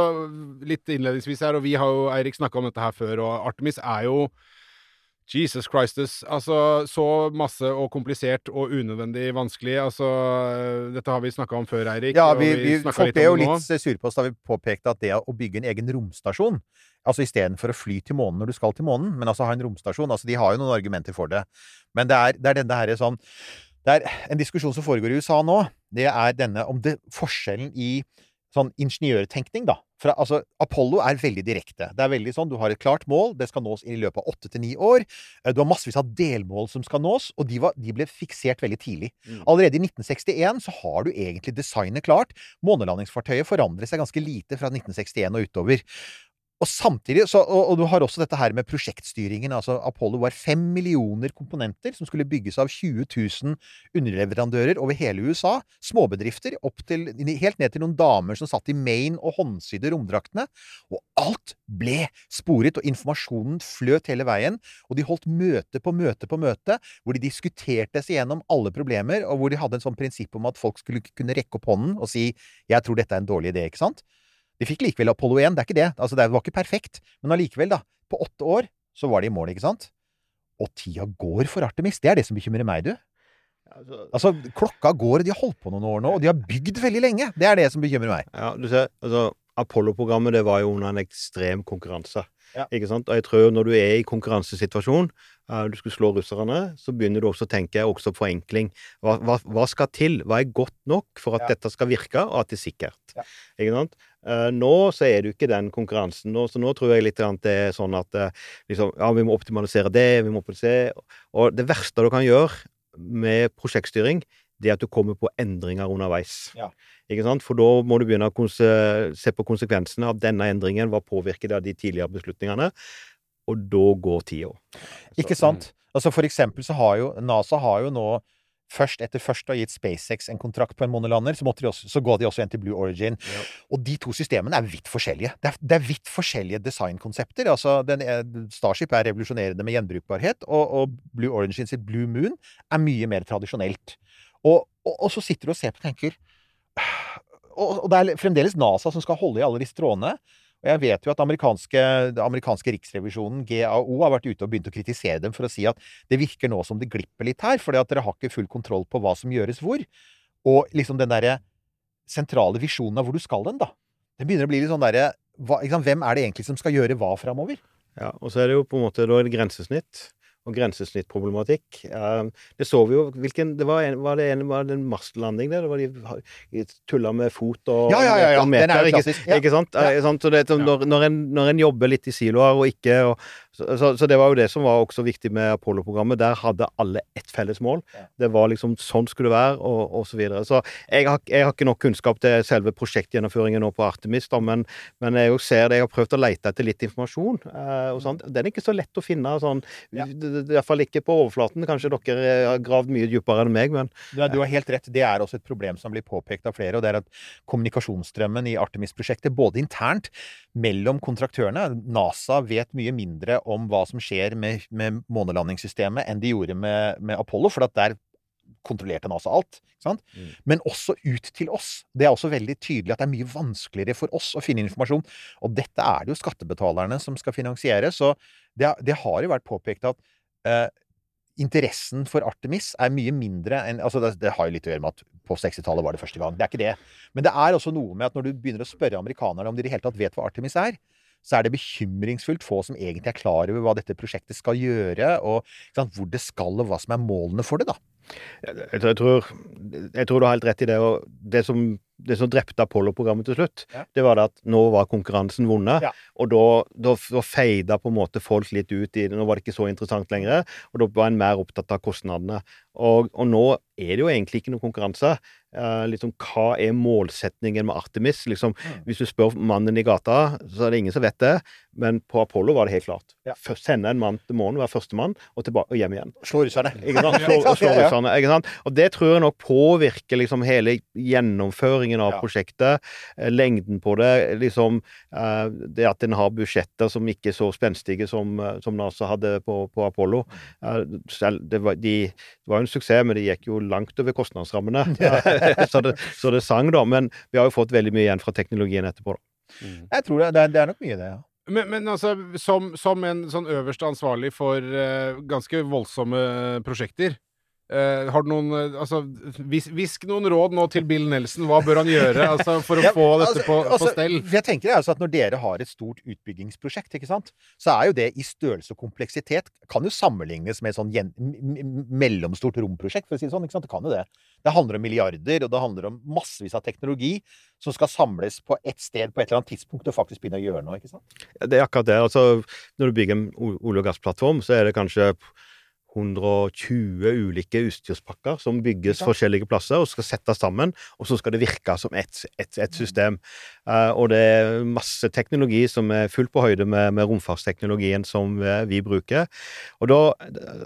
litt innledningsvis her, og vi har jo Eirik snakka om dette her før, og Artemis er jo Jesus Christus. Altså, så masse og komplisert og unødvendig vanskelig. Altså, dette har vi snakka om før, Eirik. Ja, vi, vi, snakket folk ble jo litt sure på oss da vi påpekte at det å bygge en egen romstasjon Altså istedenfor å fly til månen når du skal til månen, men altså ha en romstasjon. Altså, de har jo noen argumenter for det. Men det er, det er denne her sånn Det er en diskusjon som foregår i USA nå. Det er denne om det, forskjellen i sånn ingeniørtenkning, da. For, altså, Apollo er veldig direkte. Det er veldig sånn, Du har et klart mål, det skal nås i løpet av åtte til ni år. Eh, Du har massevis av delmål som skal nås, og de, var, de ble fiksert veldig tidlig. Allerede i 1961 så har du egentlig designet klart. Månelandingsfartøyet forandrer seg ganske lite fra 1961 og utover. Og samtidig, så, og, og du har også dette her med prosjektstyringen. altså Apollo var fem millioner komponenter som skulle bygges av 20 000 underleverandører over hele USA. Småbedrifter, til, helt ned til noen damer som satt i Maine og håndsydde romdraktene. Og alt ble sporet, og informasjonen fløt hele veien. Og de holdt møte på møte på møte, hvor de diskuterte seg gjennom alle problemer, og hvor de hadde en sånn prinsipp om at folk skulle kunne rekke opp hånden og si 'jeg tror dette er en dårlig idé', ikke sant? De fikk likevel Apollo 1, det er ikke det. Altså, det var ikke perfekt. Men allikevel, da. På åtte år så var de i mål, ikke sant? Og tida går for Artemis. Det er det som bekymrer meg, du. Altså, klokka går, de har holdt på noen år nå, og de har bygd veldig lenge. Det er det som bekymrer meg. Ja, du ser, altså Apollo-programmet det var jo under en ekstrem konkurranse. Ja. Ikke sant? Og jeg tror når du er i konkurransesituasjon, eh, du skulle slå russerne, så begynner du også å tenke også forenkling. Hva, hva, hva skal til? Hva er godt nok for at Ja. dette skal virke, og at det er sikkert? Ja. Ikke sant? Eh, nå så er det jo ikke den konkurransen. Nå, så nå tror jeg litt det er sånn at eh, liksom, ja, vi må optimalisere det, vi må optimalisere Og det verste du kan gjøre med prosjektstyring, det er at du kommer på endringer underveis. Ja. Ikke sant? For da må du begynne å se på konsekvensene av denne endringen. Hva påvirker det av de tidligere beslutningene? Og da går tida. Ikke sant? Altså, for eksempel så har jo NASA har jo nå Først etter først å ha gitt SpaceX en kontrakt på en månelander, så, også, så går de også igjen til Blue Origin. Og de to systemene er vidt forskjellige. Det er, det er vidt forskjellige designkonsepter. Altså, den, er- Starship er revolusjonerende med gjenbrukbarhet, og, og Blue Origin sitt Blue Moon er mye mer tradisjonelt. Og, og, og så sitter du og ser på og tenker og, og det er fremdeles NASA som skal holde i alle disse trådene. Og jeg vet jo at amerikanske, den amerikanske riksrevisjonen, GAO, har vært ute og begynt å kritisere dem for å si at det virker nå som det glipper litt her, fordi at dere har ikke full kontroll på hva som gjøres hvor. Og liksom den derre sentrale visjonen av hvor du skal hen, da. Det begynner å bli litt sånn derre Hvem er det egentlig som skal gjøre hva framover? Ja, og så er det jo på en måte da et grensesnitt og grensesnittproblematikk. Eh, det så vi jo hvilken, det var, en, var det en, var det en Mars-landing der? Det var de tulla med fot og Ja, ja, ja, ja. meter, Den er jo ikke. Ja. ikke sant? Ja. Eh. Så det, så når, når, en, når en jobber litt i siloer og ikke og, Så, så, så det var jo det som var også viktig med Apollo-programmet. Der hadde alle ett felles mål. Ja. Det var liksom sånn skulle det være, og, og så videre. Så jeg har, jeg har ikke nok kunnskap til selve prosjektgjennomføringen nå på Artemis, da, men, men jeg ser det, jeg har prøvd å lete etter litt informasjon. Eh, og sånt. Den er ikke så lett å finne sånn, Ja. iallfall ikke på overflaten. Kanskje dere har gravd mye dypere enn meg, men Du, er- du har helt rett. Det er også et problem som blir påpekt av flere. og det er at Kommunikasjonsstrømmen i Artemis-prosjektet, både internt mellom kontraktørene NASA vet mye mindre om hva som skjer med, med månelandingssystemet enn de gjorde med, med Apollo, for der kontrollerte NASA alt. Mm. Men også ut til oss. Det er også veldig tydelig at det er mye vanskeligere for oss å finne informasjon. Og dette er det jo skattebetalerne som skal finansiere. Så det, det har jo vært påpekt at eh, interessen for Artemis er mye mindre enn altså det, det har jo litt å gjøre med at på 60-tallet var det første gang. Det er ikke det. Men det er også noe med at når du begynner å spørre amerikanerne om de i det hele tatt vet hva Artemis er, så er det bekymringsfullt få som egentlig er klar over hva dette prosjektet skal gjøre, og sant, hvor det skal, og hva som er målene for det, da. Jeg, jeg, tror, jeg tror du har helt rett i det. og Det som, det som drepte Apollo-programmet til slutt, Ja. det var det at nå var konkurransen vunnet. Ja. Og da, da, da feida på en måte folk litt ut i det. Nå var det ikke så interessant lenger. Og da var en mer opptatt av kostnadene. Og, og nå er det jo egentlig ikke noe konkurranse. Eh, liksom, hva er målsetningen med Artemis? Liksom, Mm. Hvis du spør mannen i gata, så er det ingen som vet det. Men på Apollo var det helt klart. Ja. Sende en mann til månen, være førstemann, og, og hjem igjen. Slå russerne. Slå, slå russerne, ikke sant? Og det tror jeg nok påvirker liksom hele gjennomføringen av Ja. prosjektet. eh, Lengden på det. liksom eh, Det at en har budsjetter som ikke er så spenstige som, som NASA hadde på, på Apollo. Eh, Selv, det, var, de, det var jo en suksess, men det gikk jo langt over kostnadsrammene. så, det, så det sang, da. Men vi har jo fått veldig mye igjen fra teknologien etterpå. da. Jeg tror det, det, er, det er nok mye det, ja. Men, men altså, som, som en sånn øverste ansvarlig for uh, ganske voldsomme prosjekter eh, har du noen uh, Altså, vis, hvisk noen råd nå til Bill Nelson. Hva bør han gjøre altså, for å Ja, få dette altså- på, altså, på stell? Jeg tenker altså at Når dere har et stort utbyggingsprosjekt, ikke sant, så er jo det i størrelse og kompleksitet kan jo sammenlignes med et sånn gjen- mellomstort romprosjekt. for å si Det sånn, ikke sant? Det kan jo det. Det handler om milliarder, og det handler om massevis av teknologi som skal samles på ett sted på et eller annet tidspunkt og faktisk begynne å gjøre noe. ikke sant? Ja, Det er akkurat det. Altså, når du bygger en olje- og gassplattform, så er det kanskje 120 ulike utstyrspakker som bygges forskjellige plasser og skal settes sammen, og så skal det virke som ett et, et system. Eh, og det er masse teknologi som er fullt på høyde med, med romfartsteknologien som eh, vi bruker. Og da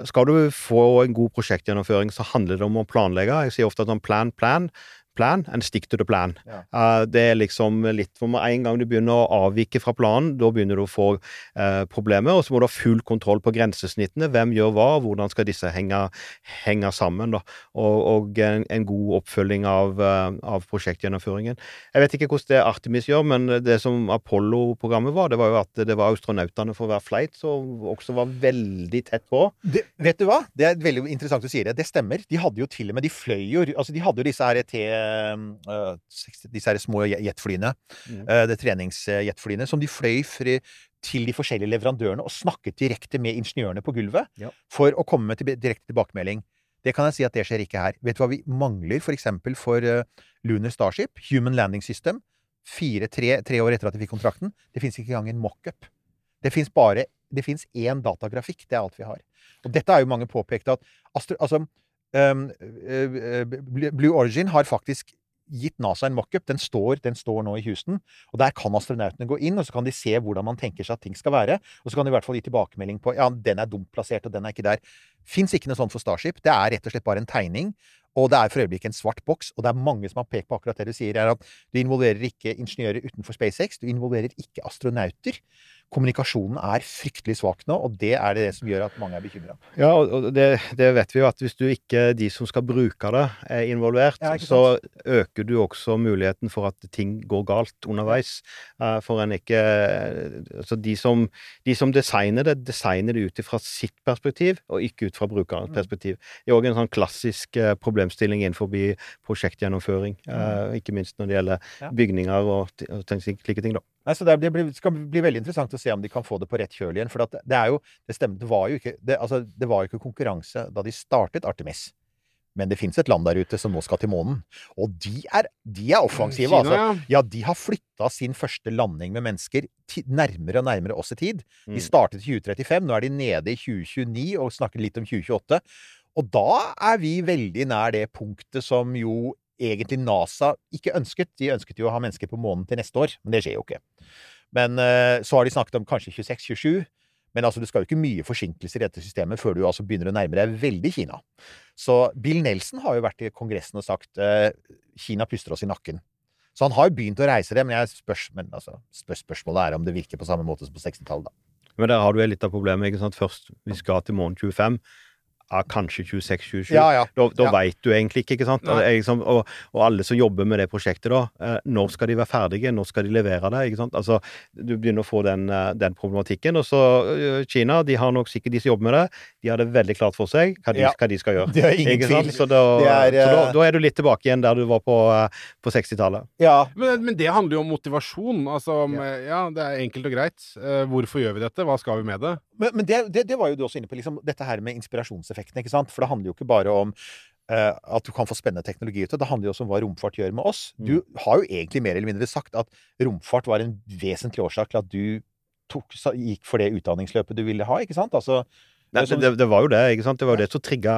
skal du få en god prosjektgjennomføring, så handler det om å planlegge. Jeg sier ofte at sånn plan, plan, plan and stick to the plan. Ja. Uh, det er liksom litt for med en gang du begynner å avvike fra planen, da begynner du å få uh, problemer, og så må du ha full kontroll på grensesnittene. Hvem gjør hva, hvordan skal disse henge, henge sammen, da. Og, og en, en god oppfølging av, uh, av prosjektgjennomføringen. Jeg vet ikke hvordan det Artemis gjør, men det som Apollo-programmet var, det var jo at det var astronautene for hver flight som også var veldig tett på. Det, vet du hva? Det er veldig interessant å si det. Det stemmer. De hadde jo til og med De fløy jo Altså, de hadde jo disse her T... øh, 60 disse her små jet- jetflyene. Mm. øh, det treningsjetflyene. Som de fløy fri, til de forskjellige leverandørene og snakket direkte med ingeniørene på gulvet Ja. for å komme med til, direkte tilbakemelding. Det kan jeg si at det skjer ikke her. Vet du hva vi mangler for eksempel for uh, Lunar Starship? Human Landing System. Fire, tre, tre år etter at de fikk kontrakten. Det fins ikke engang en mockup. Det fins bare det fins én datagrafikk. Det er alt vi har. Og dette er jo mange påpekt at astro, altså, Blue Origin har faktisk gitt NASA en mockup. Den står, den står nå i Houston. Og der kan astronautene gå inn, og så kan de se hvordan man tenker seg at ting skal være. Og så kan de i hvert fall gi tilbakemelding på ja, den er dumt plassert, og den er ikke der. Fins ikke noe sånt for Starship. Det er rett og slett bare en tegning. Og det er for øyeblikket en svart boks, og det er mange som har pekt på akkurat det du sier, er at du involverer ikke ingeniører utenfor SpaceX, du involverer ikke astronauter. Kommunikasjonen er fryktelig svak nå, og det er det som gjør at mange er bekymra. Ja, og det, det vet vi jo at hvis du ikke, de som skal bruke det, er involvert, Ja, så øker du også muligheten for at ting går galt underveis. Eh, For en ikke Altså, de som, de som designer det, designer det ut ifra sitt perspektiv, og ikke ut fra brukerens Mm. perspektiv. Det er òg en sånn klassisk eh, problemstilling innenfor prosjektgjennomføring, eh, ikke minst når det gjelder Mm. Bygninger og, slike ting, da. Nei, så det, blir, skal bli veldig interessant å se om de kan få det på rett kjøl igjen. For at det er jo Det stemmer, det var jo ikke det, altså, det var jo ikke konkurranse da de startet Artemis. Men det fins et land der ute som nå skal til månen. Og de er, de er offensive, Kina, altså. ja. De har flytta sin første landing med mennesker nærmere og nærmere oss i tid. Mm. De startet i 2035, nå er de nede i 2029 og snakker litt om 2028. Og da er vi veldig nær det punktet som jo egentlig NASA ikke ønsket. De ønsket jo å ha mennesker på månen til neste år, men det skjer jo ikke. Men eh, så har de snakket om kanskje 26-27. Men altså, du skal jo ikke mye forsinkelser i dette systemet før du altså begynner å nærme deg veldig Kina. Så Bill Nelson har jo vært i Kongressen og sagt eh, Kina puster oss i nakken. Så han har jo begynt å reise det, men, spørs, men altså, spørs, spørsmålet er om det virker på samme måte som på 60-tallet. da. Men der har du litt av problemet. ikke sant? Først, vi skal til månen 25. Ja, kanskje 26-27. Ja, ja. Da, da Ja. veit du egentlig ikke, ikke sant? Liksom, og, og alle som jobber med det prosjektet, da. Eh, når skal de være ferdige? Når skal de levere det? ikke sant? Altså, Du begynner å få den, eh, den problematikken. Og så eh, Kina, de har nok sikkert de som jobber med det, de har det veldig klart for seg hva de, Ja. hva de skal gjøre. Det er ingen Ikke tvil. sant? Så, da, er, så da, eh, da er du litt tilbake igjen der du var på, på 60-tallet. Ja, Men, men det handler jo om motivasjon. Altså om Ja, det er enkelt og greit. Hvorfor gjør vi dette? Hva skal vi med det? Men, men det, det, det var jo du også inne på, liksom, dette her med inspirasjonseffekten, ikke sant? For det handler jo ikke bare om uh, at du kan få spennende teknologi ute. Det handler jo også om hva romfart gjør med oss. Du har jo egentlig mer eller mindre sagt at romfart var en vesentlig årsak til at du tok, gikk for det utdanningsløpet du ville ha, ikke sant? Altså, Nei, det er det, sånn- det var jo det. ikke sant? Det var jo det som trigga,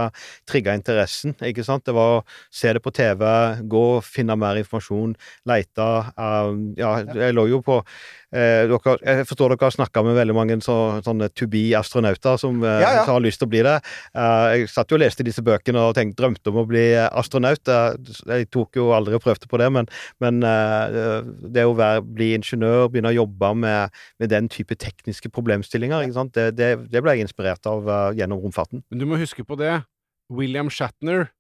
trigga interessen. ikke sant? Det var å se det på TV, gå finne mer informasjon, leite. um, ja, jeg lå jo på eh, dere, Jeg forstår dere har snakka med veldig mange så, sånne to be-astronauter som, eh, Ja, ja. som har lyst til å bli det. Eh, jeg satt jo og leste disse bøkene og tenkte, drømte om å bli astronaut. Jeg tok jo aldri og prøvde på det, men, men det å være, bli ingeniør, begynne å jobbe med, med den type tekniske problemstillinger, ikke sant? Det, det, det ble jeg inspirert av gjennom romfarten. Men du må huske på det. William Shatner,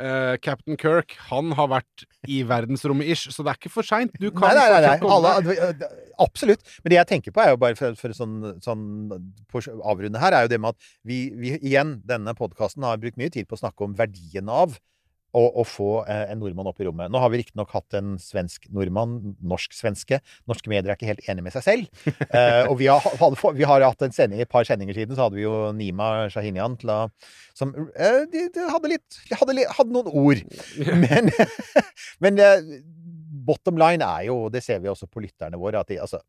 eh, Captain Kirk, han har vært i verdensrommet ish, så det er ikke for seint. Du kan Nei, nei, nei, nei. Alle, absolutt. Men det jeg tenker på, er jo bare for, for sånn, sånn på avrunde her, er jo det med at vi, vi igjen, denne podkasten har brukt mye tid på å snakke om verdien av å, å få eh, en nordmann opp i rommet. Nå har vi riktignok hatt en svensk nordmann, norsk-svenske. Norske medier er ikke helt enige med seg selv. Eh, og vi har, vi har hatt en sending, et par sendinger siden, så hadde vi jo Nima Shahinian til å som eh, de, de hadde litt hadde, litt- hadde noen ord. Men, men eh, bottom line er jo, og det ser vi også på lytterne våre, at de, altså,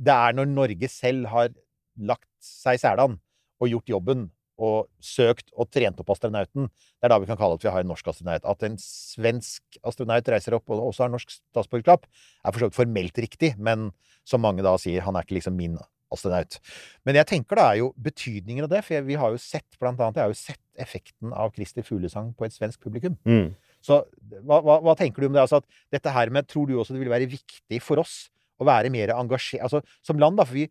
det er når Norge selv har lagt seg i selen og gjort jobben og søkt og trent opp astronauten, det er da vi kan kalle at vi har en norsk astronaut. At en svensk astronaut reiser opp og også har norsk statsborgerskap, er for så vidt formelt riktig, men som mange da sier, han er ikke liksom min astronaut. Men jeg tenker da er jo betydningen av det, for vi har jo sett, blant annet, jeg har jo sett effekten av Christer Fuglesang på et svensk publikum. Mm. Så hva, hva, hva tenker du om det? Altså at dette her med, Tror du også det vil være viktig for oss å være mer engasjert altså, Som land, da, for vi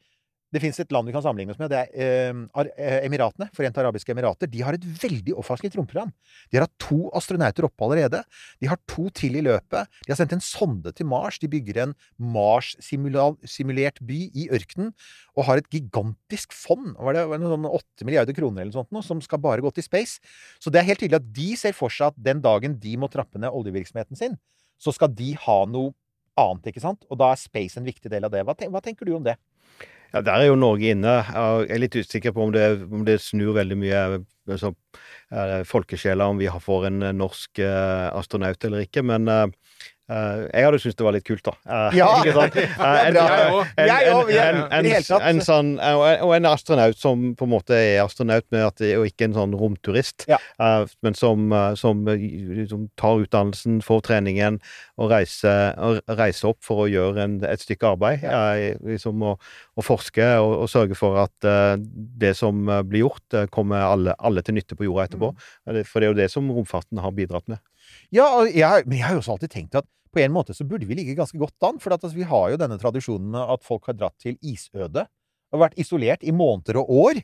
det finnes et land vi kan sammenligne oss med. Det er eh, eh, Emiratene. Forente arabiske emirater. De har et veldig offensivt romprogram. De har hatt to astronauter oppe allerede. De har to til i løpet. De har sendt en sonde til Mars. De bygger en Mars-simulert by i ørkenen. Og har et gigantisk fond. Var det sånn det åtte milliarder kroner eller noe sånt som skal bare gå til space? Så det er helt tydelig at de ser for seg at den dagen de må trappe ned oljevirksomheten sin, så skal de ha noe annet, ikke sant? Og da er space en viktig del av det. Hva tenker du om det? Ja, Der er jo Norge inne. Jeg er litt usikker på om det, om det snur veldig mye så, eh, folkesjeler om vi får en eh, norsk eh, astronaut eller ikke, men eh, eh, jeg hadde syntes det var litt kult, da. Eh, Ja, ikke sant? Eh. Jeg òg. en-. Sånn, og en astronaut som på en måte er astronaut, med at det, og ikke en sånn romturist. Ja. eh, men som, eh, som eh, liksom tar utdannelsen, får treningen og reiser, og reiser opp for å gjøre en, et stykke arbeid. eh, liksom å, å forske og, og sørge for at eh, det som eh, blir gjort, eh, kommer alle, alle til nytte på jorda etterpå. Mm. For det er jo det som romfarten har bidratt med. Ja, jeg, men jeg har jo også alltid tenkt at på en måte så burde vi ligge ganske godt an. For at, altså, vi har jo denne tradisjonen med at folk har dratt til isødet og vært isolert i måneder og år.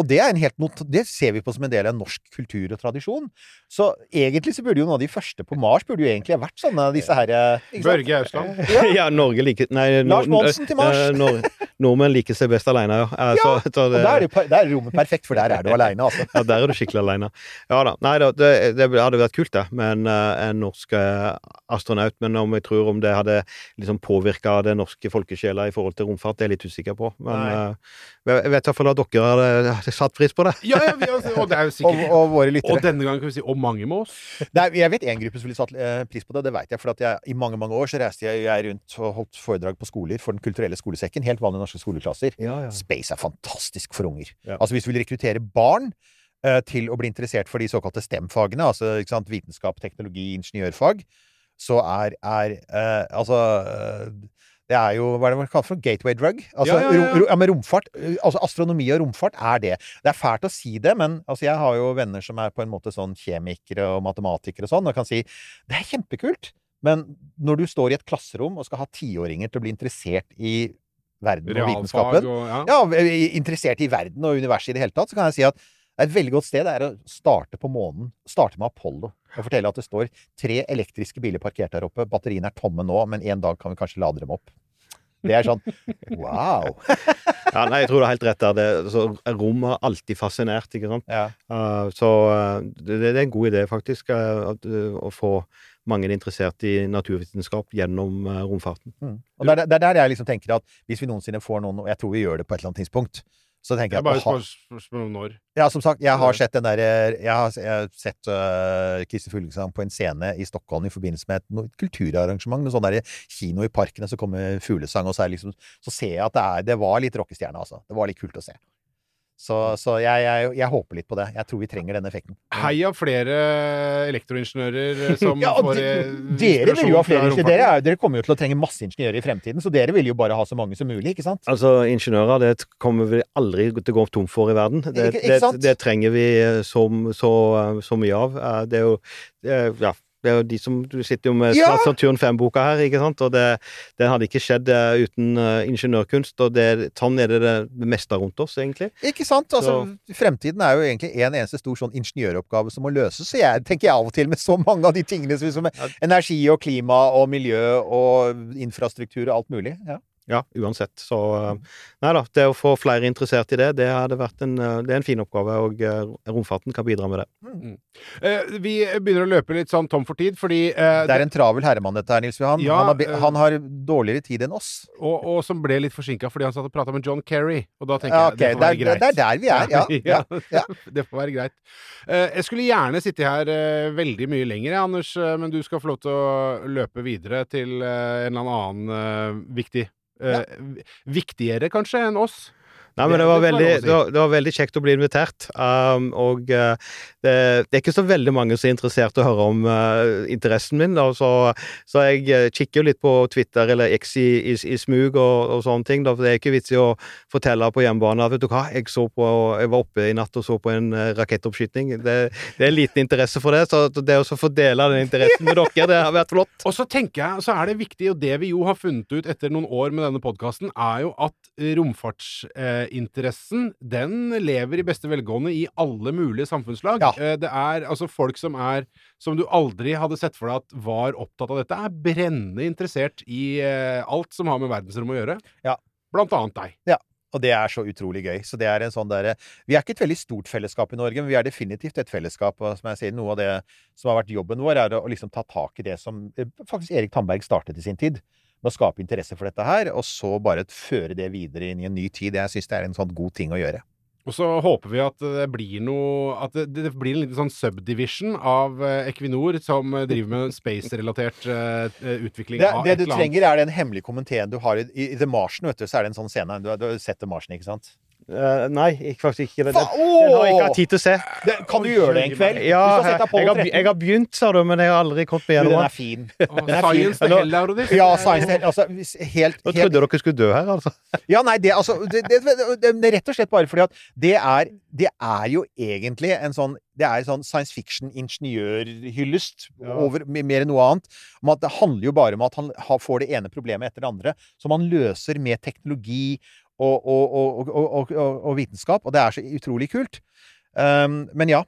Og det, er en helt not det ser vi på som en del av norsk kultur og tradisjon. Så egentlig så burde jo noen av de første på Mars burde jo egentlig ha vært sånne disse her eh? Børge Ausland. Ja. Ja, Norge liker Nei, Lars Monsen til Mars. eh, nordmenn liker seg best alene, ja. Eh, så, så Og der er, det, der er rommet perfekt, for der er du aleine, altså. ja, der er du skikkelig alene. Ja da. Nei da, det, det hadde vært kult, det, med en, eh, en norsk eh, astronaut. Men om jeg tror om det hadde liksom påvirka det norske folkesjela i forhold til romfart, det er jeg litt usikker på. Men eh, jeg vet i hvert fall at dere hadde, hadde satt pris på det. Ja, ja, vi, altså, og det er jo sikkert og våre lyttere. Og denne gangen kan vi si og mange med oss. Er, jeg vet en gruppe som ville satt eh, pris på det, det vet jeg. For at jeg, i mange mange år så reiste jeg, jeg rundt og holdt foredrag på skoler for Den kulturelle skolesekken. Helt vanlige norske skoleklasser. Ja, ja. Space er fantastisk for unger. Ja. Altså Hvis du vil rekruttere barn eh, til å bli interessert for de såkalte STEM-fagene, altså sant, vitenskap, teknologi, ingeniørfag, så er, er eh, Altså eh, det er jo hva er det man kaller for gateway drug. Altså, Ja, ja, ja. rom- romfart, eh, altså astronomi og romfart er det. Det er fælt å si det, men altså, jeg har jo venner som er på en måte sånn kjemikere og matematikere og sånn, og kan si det er kjempekult, men når du står i et klasserom og skal ha tiåringer til å bli interessert i verden og vitenskapen, og ja. ja, interessert i verden og universet i det hele tatt, så kan jeg si at et veldig godt sted er å starte på månen. Starte med Apollo. Og fortelle at det står tre elektriske biler parkert der oppe. Batteriene er tomme nå, men en dag kan vi kanskje lade dem opp. Det er sånn wow. Ja, nei, jeg tror du har helt rett der. Det, så rom har alltid fascinert, ikke sant. Ja. Uh, så eh, det, det er en god idé, faktisk, uh, at, uh, å få mange interessert i naturvitenskap gjennom romfarten. Mm. Og det er der jeg liksom tenker at hvis vi noensinne får noen, og jeg tror vi gjør det på et eller annet tidspunkt, så tenker Jeg jeg bare at å ha- spør spør- spør om når. Ja, som sagt, jeg har sett den der Jeg har, jeg har sett uh, Christer Fuglesang på en scene i Stockholm i forbindelse med et noe kulturarrangement. Noe sånn der kino i parkene, så kommer fuglesang, og så, er liksom, så ser jeg at det, er, det var litt rockestjerne, altså. Det var litt kult å se. Så, så jeg, jeg, jeg håper litt på det. Jeg tror vi trenger den effekten. Heia flere elektroingeniører eh, som Ja, får de, eh, dere vil jo ha flere Dere, er- dere kommer jo til å trenge masse ingeniører i fremtiden, så dere vil jo bare ha så mange som mulig, ikke sant? Altså, ingeniører det kommer vi aldri til å gå tom for i verden. Det, sant? det, det trenger vi eh, så, så, så mye av. Det er jo det er, ja, det er jo de som Du sitter jo med Ja! Saturn 5-boka her, ikke sant? Og det, det hadde ikke skjedd eh, uten uh, ingeniørkunst. Og det, sånn er det det meste rundt oss, egentlig. Ikke sant? Altså, Fremtiden er jo egentlig en eneste stor sånn ingeniøroppgave som må løses. Så jeg tenker jeg av og til med så mange av de tingene som, som energi og klima og miljø og infrastruktur og alt mulig. Ja. Ja, uansett. Så eh, Nei da, det å få flere interessert i det, det hadde vært en, eh, det er en fin oppgave, og eh, romfarten kan bidra med det. Eh, vi begynner å løpe litt sånn tom for tid, fordi eh, Det er en travel herremann, dette her, Nils Johan. Ja, han, har, han har dårligere tid enn oss. og, og som ble litt forsinka fordi han satt og prata med John Kerry. Og da tenker Ja, jeg det får være er, greit. det er der vi er. Ja, ja. ja. det får være greit. Eh, jeg skulle gjerne sitte her eh, veldig mye lenger, Anders, men du skal få lov til å løpe videre til eh, en eller annen eh, viktig eh, vi- Viktigere, kanskje, enn oss. Nei, men Det- var, veldig, det, var, det var veldig kjekt å bli invitert. Um, og uh, det, det er ikke så veldig mange som er interessert i å høre om uh, interessen min. Da, så, så jeg eh, kikker jo litt på Twitter eller X i, i, i smug og, og sånne ting. Da, for det er ikke vits i å fortelle på hjemmebane at vet du hva, jeg, så på, jeg var oppe i natt og så på en eh, rakettoppskyting. Det, det er liten interesse for det, så det å fordele den interessen med dere, det har vært flott. Og så tenker jeg, så er det viktig, og det vi jo har funnet ut etter noen år med denne podkasten, er jo at romfartsinteressen, den lever i beste velgående i alle mulige samfunnslag. Ja. Eh, det er altså folk som er Som du aldri hadde sett for deg at var opptatt av dette, er brennende interessert i eh, alt som har med verdensrom å gjøre. Ja. Blant annet deg. Ja. Og det er så utrolig gøy. Så det er en sånn derre Vi er ikke et veldig stort fellesskap i Norge, men vi er definitivt et fellesskap. Og som jeg sier, noe av det som har vært jobben vår, er å liksom ta tak i det som eh, faktisk Erik Tandberg startet i sin tid. Med å skape interesse for dette her, og så bare føre det videre inn i en ny tid. Jeg syns det er en sånn god ting å gjøre. Og så håper vi at det blir noe At det, det blir en liten sånn subdivision av eh, Equinor som eh, driver med space-relatert eh, utvikling Det, av det et du eller annet. trenger, er den hemmelige komiteen du har i, i The Marsen, vet du. Så er det en sånn scene. Du, har- du har sett The Marsen, ikke sant? Eh, nei, ikke, faktisk ikke. Det, det, Fa- den har jeg ikke hatt tid til å se. Det, kan du gjøre det en kveld? Ja, jeg, har, jeg har begynt, sa du, men jeg har aldri kommet med den gjennom er den. fin. Den er fin. Science Nå- hell altså, hvis- helt, Nå trodde dere skulle dø her, altså. Ja, nei, det, altså, det, det, det, det er rett og slett bare fordi at det er, det er jo egentlig en sånn Det er sånn science fiction-ingeniørhyllest Ja. over mer enn noe annet. Om at det handler jo bare om at han får det ene problemet etter det andre, som han løser med teknologi og, og, og, og, vitenskap. Og det er så utrolig kult. Um, men ja.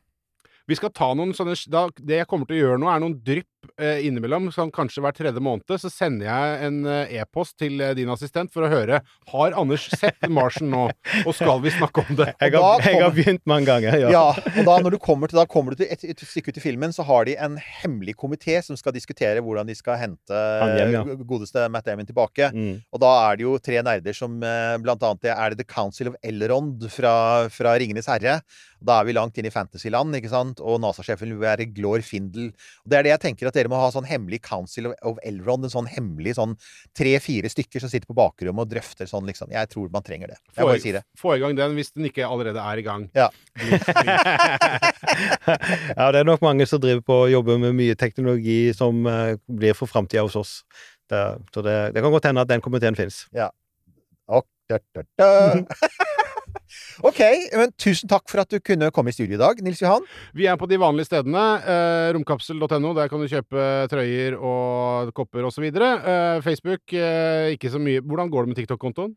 Vi skal ta noen sånne da, Det jeg kommer til å gjøre nå, er noen drypp eh, innimellom, sånn kanskje hver tredje måned, så sender jeg en eh, e-post til eh, din assistent for å høre Har Anders sett Martian nå, og skal vi snakke om det? Jeg har, kom... jeg har begynt mange ganger. Ja. Ja, og da, når du kommer til, da kommer du til et, et stykke ut i filmen, så har de en hemmelig komité som skal diskutere hvordan de skal hente hjem, ja. godeste Matt Damon tilbake. Mm. Og da er det jo tre nerder som eh, blant annet det er det The Council of Elrond fra, fra Ringenes herre. Da er vi langt inn i fantasyland, ikke sant? Og NASA-sjefen vil være Glor Findel. Og det er det jeg tenker at dere må ha sånn hemmelig Council of, Elrond. En sånn hemmelig sånn tre-fire stykker som sitter på bakrommet og drøfter sånn, liksom. Jeg tror man trenger det. Jeg bare sier det. få i gang den hvis den ikke allerede er i gang. Ja. ja, det er nok mange som driver på og jobber med mye teknologi som uh, blir for framtida hos oss. Det, så det, det kan godt hende at den komiteen fins. og da, da, da. OK, men tusen takk for at du kunne komme i studio i dag, Nils Johan. Vi er på de vanlige stedene. Eh, romkapsel.no. Der kan du kjøpe trøyer og kopper osv. Eh, Facebook eh, ikke så mye. Hvordan går det med TikTok-kontoen?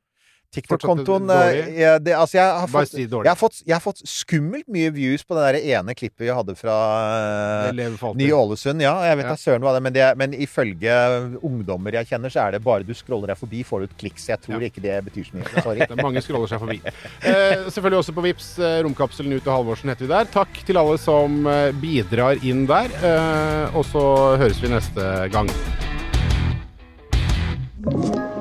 TikTok-kontoen eh, ja, Altså, jeg har fått si jeg har, fått, jeg har fått skummelt mye views på det der ene klippet vi hadde fra alltid. Ny-Ålesund. Ja, jeg vet Ja. søren hva det er, men, det, men ifølge ungdommer jeg kjenner, så er det bare du scroller deg forbi, får du et klikk. Så jeg tror Ja. ikke det betyr så mye. Sorry. Mange scroller seg forbi. Eh, selvfølgelig også på Vips eh, Romkapselen ut og Halvorsen heter vi der. Takk til alle som eh, bidrar inn der. Eh, og så høres vi neste gang.